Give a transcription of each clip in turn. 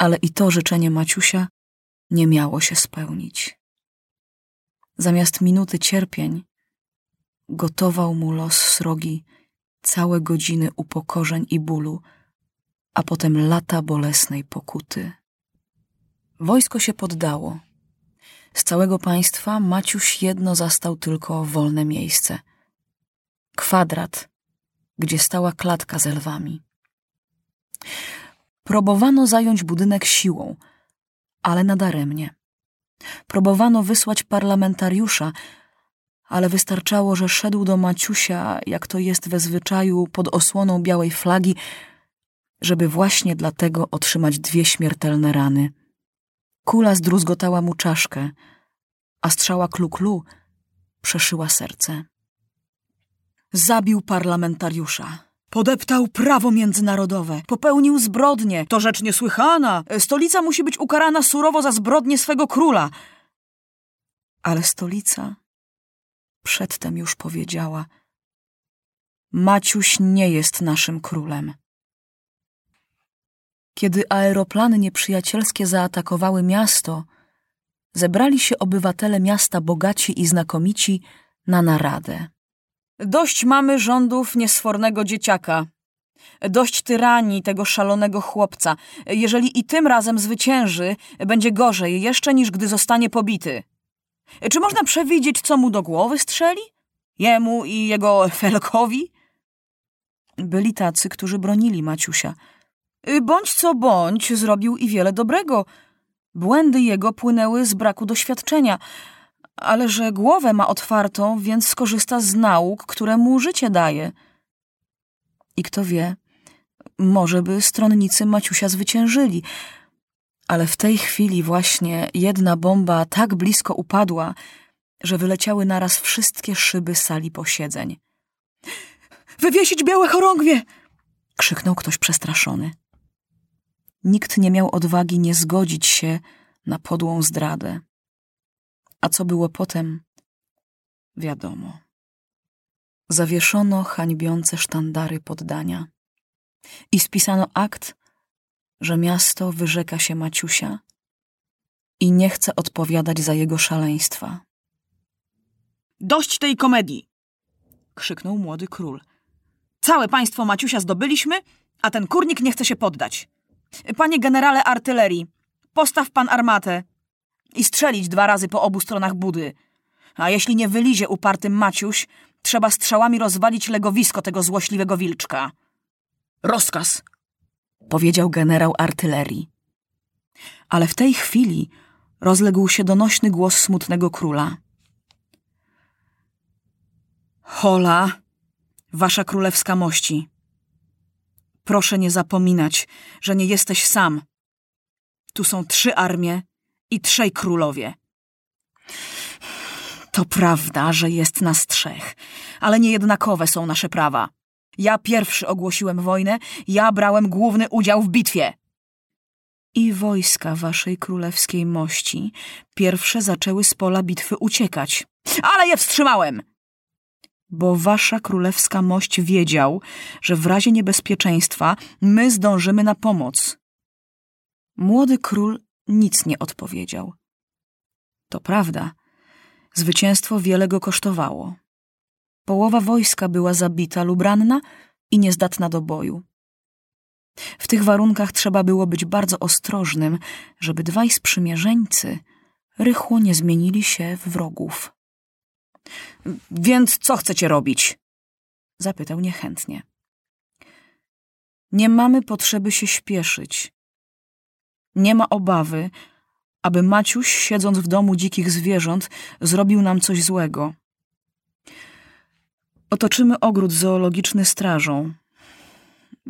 Ale i to życzenie Maciusia nie miało się spełnić. Zamiast minuty cierpień, gotował mu los srogi całe godziny upokorzeń i bólu, a potem lata bolesnej pokuty. Wojsko się poddało. Z całego państwa Maciuś jedno zastał tylko wolne miejsce. Kwadrat, gdzie stała klatka z lwami. Próbowano zająć budynek siłą, ale nadaremnie. Próbowano wysłać parlamentariusza, ale wystarczało, że szedł do Maciusia, jak to jest we zwyczaju, pod osłoną białej flagi, żeby właśnie dlatego otrzymać dwie śmiertelne rany. Kula zdruzgotała mu czaszkę, a strzała klu-klu przeszyła serce. Zabił parlamentariusza. Podeptał prawo międzynarodowe. Popełnił zbrodnię. To rzecz niesłychana. Stolica musi być ukarana surowo za zbrodnię swego króla. Ale stolica przedtem już powiedziała: Maciuś nie jest naszym królem. Kiedy aeroplany nieprzyjacielskie zaatakowały miasto, zebrali się obywatele miasta bogaci i znakomici na naradę. Dość mamy rządów niesfornego dzieciaka. Dość tyranii tego szalonego chłopca. Jeżeli i tym razem zwycięży, będzie gorzej jeszcze niż gdy zostanie pobity. Czy można przewidzieć, co mu do głowy strzeli? Jemu i jego felkowi? Byli tacy, którzy bronili Maciusia. Bądź co bądź, zrobił i wiele dobrego. Błędy jego płynęły z braku doświadczenia, ale że głowę ma otwartą, więc skorzysta z nauk, które mu życie daje. I kto wie, może by stronnicy Maciusia zwyciężyli, ale w tej chwili właśnie jedna bomba tak blisko upadła, że wyleciały naraz wszystkie szyby sali posiedzeń. Wywiesić białe chorągwie! krzyknął ktoś przestraszony. Nikt nie miał odwagi nie zgodzić się na podłą zdradę. A co było potem, wiadomo. Zawieszono hańbiące sztandary poddania i spisano akt, że miasto wyrzeka się Maciusia i nie chce odpowiadać za jego szaleństwa. Dość tej komedii! krzyknął młody król. Całe państwo Maciusia zdobyliśmy, a ten kurnik nie chce się poddać. Panie generale artylerii, postaw pan armatę i strzelić dwa razy po obu stronach budy. A jeśli nie wylizie uparty Maciuś, trzeba strzałami rozwalić legowisko tego złośliwego wilczka. Rozkaz, powiedział generał artylerii. Ale w tej chwili rozległ się donośny głos smutnego króla. Hola, wasza królewska mości. Proszę nie zapominać, że nie jesteś sam. Tu są trzy armie i trzej królowie. To prawda, że jest nas trzech, ale niejednakowe są nasze prawa. Ja pierwszy ogłosiłem wojnę, ja brałem główny udział w bitwie. I wojska waszej królewskiej mości pierwsze zaczęły z pola bitwy uciekać. Ale je wstrzymałem! Bo wasza królewska mość wiedział, że w razie niebezpieczeństwa my zdążymy na pomoc. Młody król nic nie odpowiedział. To prawda, zwycięstwo wiele go kosztowało. Połowa wojska była zabita lub ranna i niezdatna do boju. W tych warunkach trzeba było być bardzo ostrożnym, żeby dwaj sprzymierzeńcy rychło nie zmienili się w wrogów. Więc co chcecie robić? Zapytał niechętnie. Nie mamy potrzeby się śpieszyć. Nie ma obawy, aby Maciuś, siedząc w domu dzikich zwierząt, zrobił nam coś złego. Otoczymy ogród zoologiczny strażą.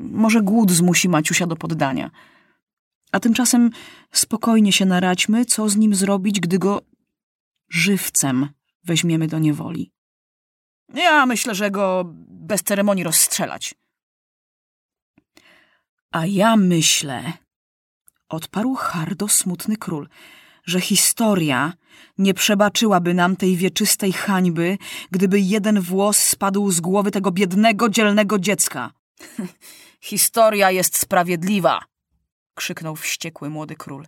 Może głód zmusi Maciusia do poddania. A tymczasem spokojnie się naradźmy, co z nim zrobić, gdy go żywcem weźmiemy do niewoli. Ja myślę, że go bez ceremonii rozstrzelać. A ja myślę, odparł hardo smutny król, że historia nie przebaczyłaby nam tej wieczystej hańby, gdyby jeden włos spadł z głowy tego biednego, dzielnego dziecka. historia jest sprawiedliwa, krzyknął wściekły młody król.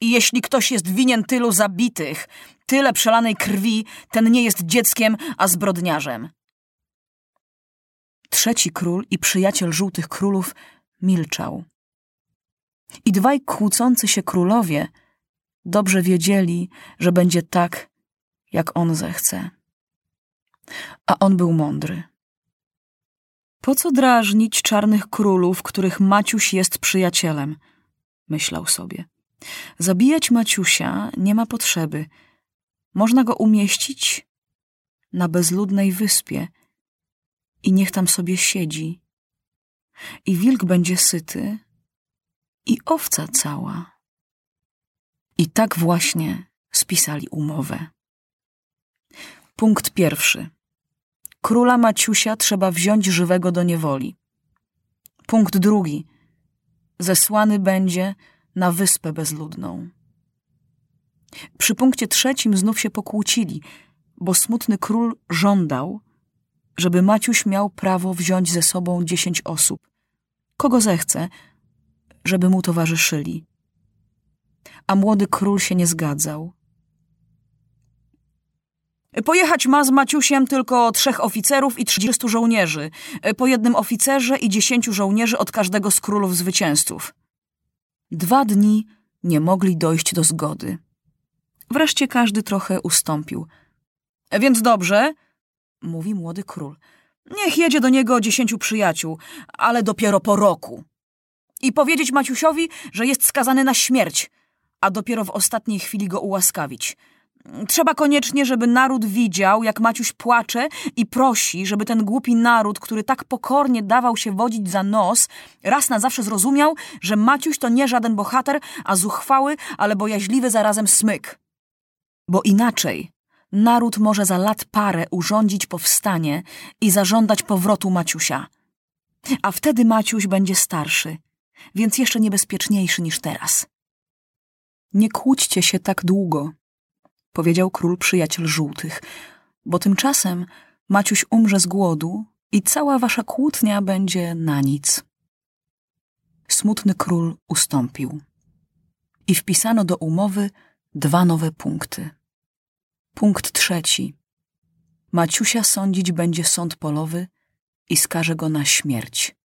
I jeśli ktoś jest winien tylu zabitych, tyle przelanej krwi, ten nie jest dzieckiem, a zbrodniarzem. Trzeci król i przyjaciel żółtych królów milczał. I dwaj kłócący się królowie dobrze wiedzieli, że będzie tak, jak on zechce. A on był mądry. Po co drażnić czarnych królów, których Maciuś jest przyjacielem? Myślał sobie. Zabijać Maciusia nie ma potrzeby. Można go umieścić na bezludnej wyspie i niech tam sobie siedzi. I wilk będzie syty i owca cała. I tak właśnie spisali umowę. Punkt pierwszy. Króla Maciusia trzeba wziąć żywego do niewoli. Punkt drugi. Zesłany będzie na wyspę bezludną. Przy punkcie trzecim znów się pokłócili, bo smutny król żądał, żeby Maciuś miał prawo wziąć ze sobą dziesięć osób, kogo zechce, żeby mu towarzyszyli. A młody król się nie zgadzał. Pojechać ma z Maciusiem tylko trzech oficerów i trzydziestu żołnierzy, po jednym oficerze i dziesięciu żołnierzy od każdego z królów zwycięzców. Dwa dni nie mogli dojść do zgody. Wreszcie każdy trochę ustąpił. Więc dobrze, mówi młody król. Niech jedzie do niego dziesięciu przyjaciół, ale dopiero po roku. I powiedzieć Maciusiowi, że jest skazany na śmierć, a dopiero w ostatniej chwili go ułaskawić. Trzeba koniecznie, żeby naród widział, jak Maciuś płacze i prosi, żeby ten głupi naród, który tak pokornie dawał się wodzić za nos, raz na zawsze zrozumiał, że Maciuś to nie żaden bohater, a zuchwały, ale bojaźliwy zarazem smyk. Bo inaczej naród może za lat parę urządzić powstanie i zażądać powrotu Maciusia. A wtedy Maciuś będzie starszy, więc jeszcze niebezpieczniejszy niż teraz. Nie kłóćcie się tak długo, powiedział król przyjaciel żółtych, bo tymczasem Maciuś umrze z głodu i cała wasza kłótnia będzie na nic. Smutny król ustąpił. I wpisano do umowy dwa nowe punkty. Punkt trzeci. Maciusia sądzić będzie sąd polowy i skaże go na śmierć.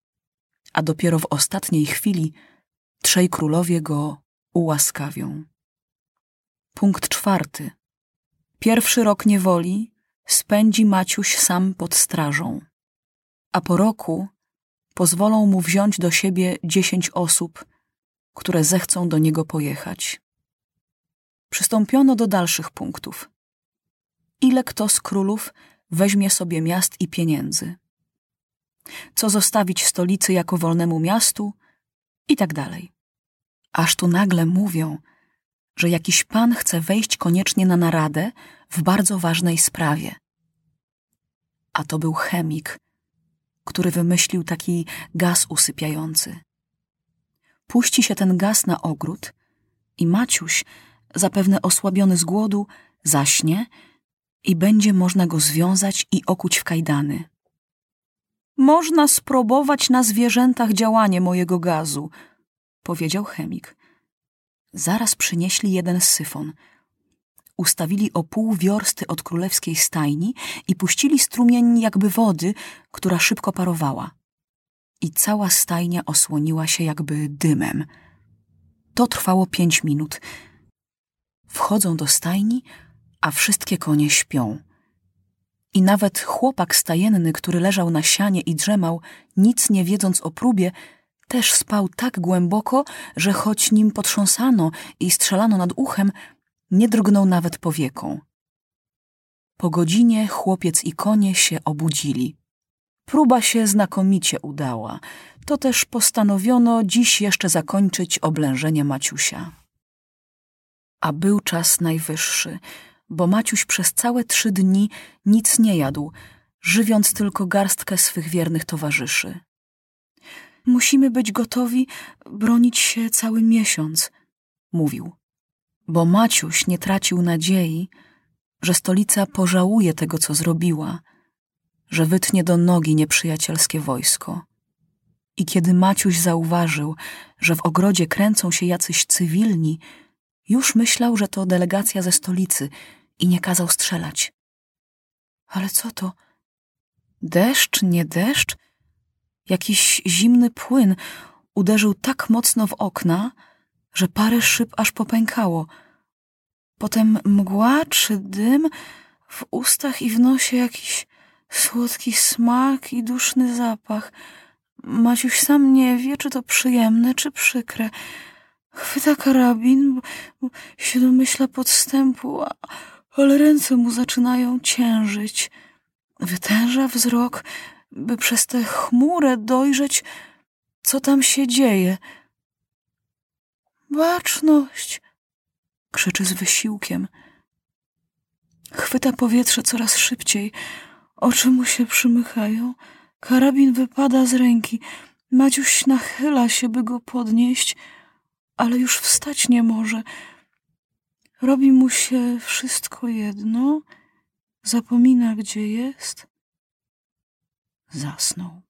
A dopiero w ostatniej chwili trzej królowie go ułaskawią. Punkt czwarty. Pierwszy rok niewoli spędzi Maciuś sam pod strażą, a po roku pozwolą mu wziąć do siebie dziesięć osób, które zechcą do niego pojechać. Przystąpiono do dalszych punktów. Ile kto z królów weźmie sobie miast i pieniędzy? Co zostawić stolicy jako wolnemu miastu? I tak dalej. Aż tu nagle mówią, że jakiś pan chce wejść koniecznie na naradę w bardzo ważnej sprawie. A to był chemik, który wymyślił taki gaz usypiający. Puści się ten gaz na ogród i Maciuś, zapewne osłabiony z głodu, zaśnie i będzie można go związać i okuć w kajdany. Można spróbować na zwierzętach działanie mojego gazu, powiedział chemik. Zaraz przynieśli jeden syfon. Ustawili o pół wiorsty od królewskiej stajni i puścili strumień jakby wody, która szybko parowała. I cała stajnia osłoniła się jakby dymem. To trwało pięć minut. Wchodzą do stajni, a wszystkie konie śpią. I nawet chłopak stajenny, który leżał na sianie i drzemał, nic nie wiedząc o próbie, też spał tak głęboko, że choć nim potrząsano i strzelano nad uchem, nie drgnął nawet powieką. Po godzinie chłopiec i konie się obudzili. Próba się znakomicie udała. To też postanowiono dziś jeszcze zakończyć oblężenie Maciusia. A był czas najwyższy, bo Maciuś przez całe trzy dni nic nie jadł, żywiąc tylko garstkę swych wiernych towarzyszy. Musimy być gotowi bronić się cały miesiąc, mówił. Bo Maciuś nie tracił nadziei, że stolica pożałuje tego, co zrobiła, że wytnie do nogi nieprzyjacielskie wojsko. I kiedy Maciuś zauważył, że w ogrodzie kręcą się jacyś cywilni, już myślał, że to delegacja ze stolicy i nie kazał strzelać. Ale co to? Deszcz, nie deszcz? Jakiś zimny płyn uderzył tak mocno w okna, że parę szyb aż popękało. Potem mgła czy dym, w ustach i w nosie jakiś słodki smak i duszny zapach. Maciuś sam nie wie, czy to przyjemne, czy przykre. Chwyta karabin, bo, się domyśla podstępu, a, ale ręce mu zaczynają ciężyć. Wytęża wzrok, by przez tę chmurę dojrzeć, co tam się dzieje. Baczność! krzyczy z wysiłkiem. Chwyta powietrze coraz szybciej. Oczy mu się przymychają. Karabin wypada z ręki. Maciuś nachyla się, by go podnieść, ale już wstać nie może. Robi mu się wszystko jedno. Zapomina, gdzie jest. Zasnął.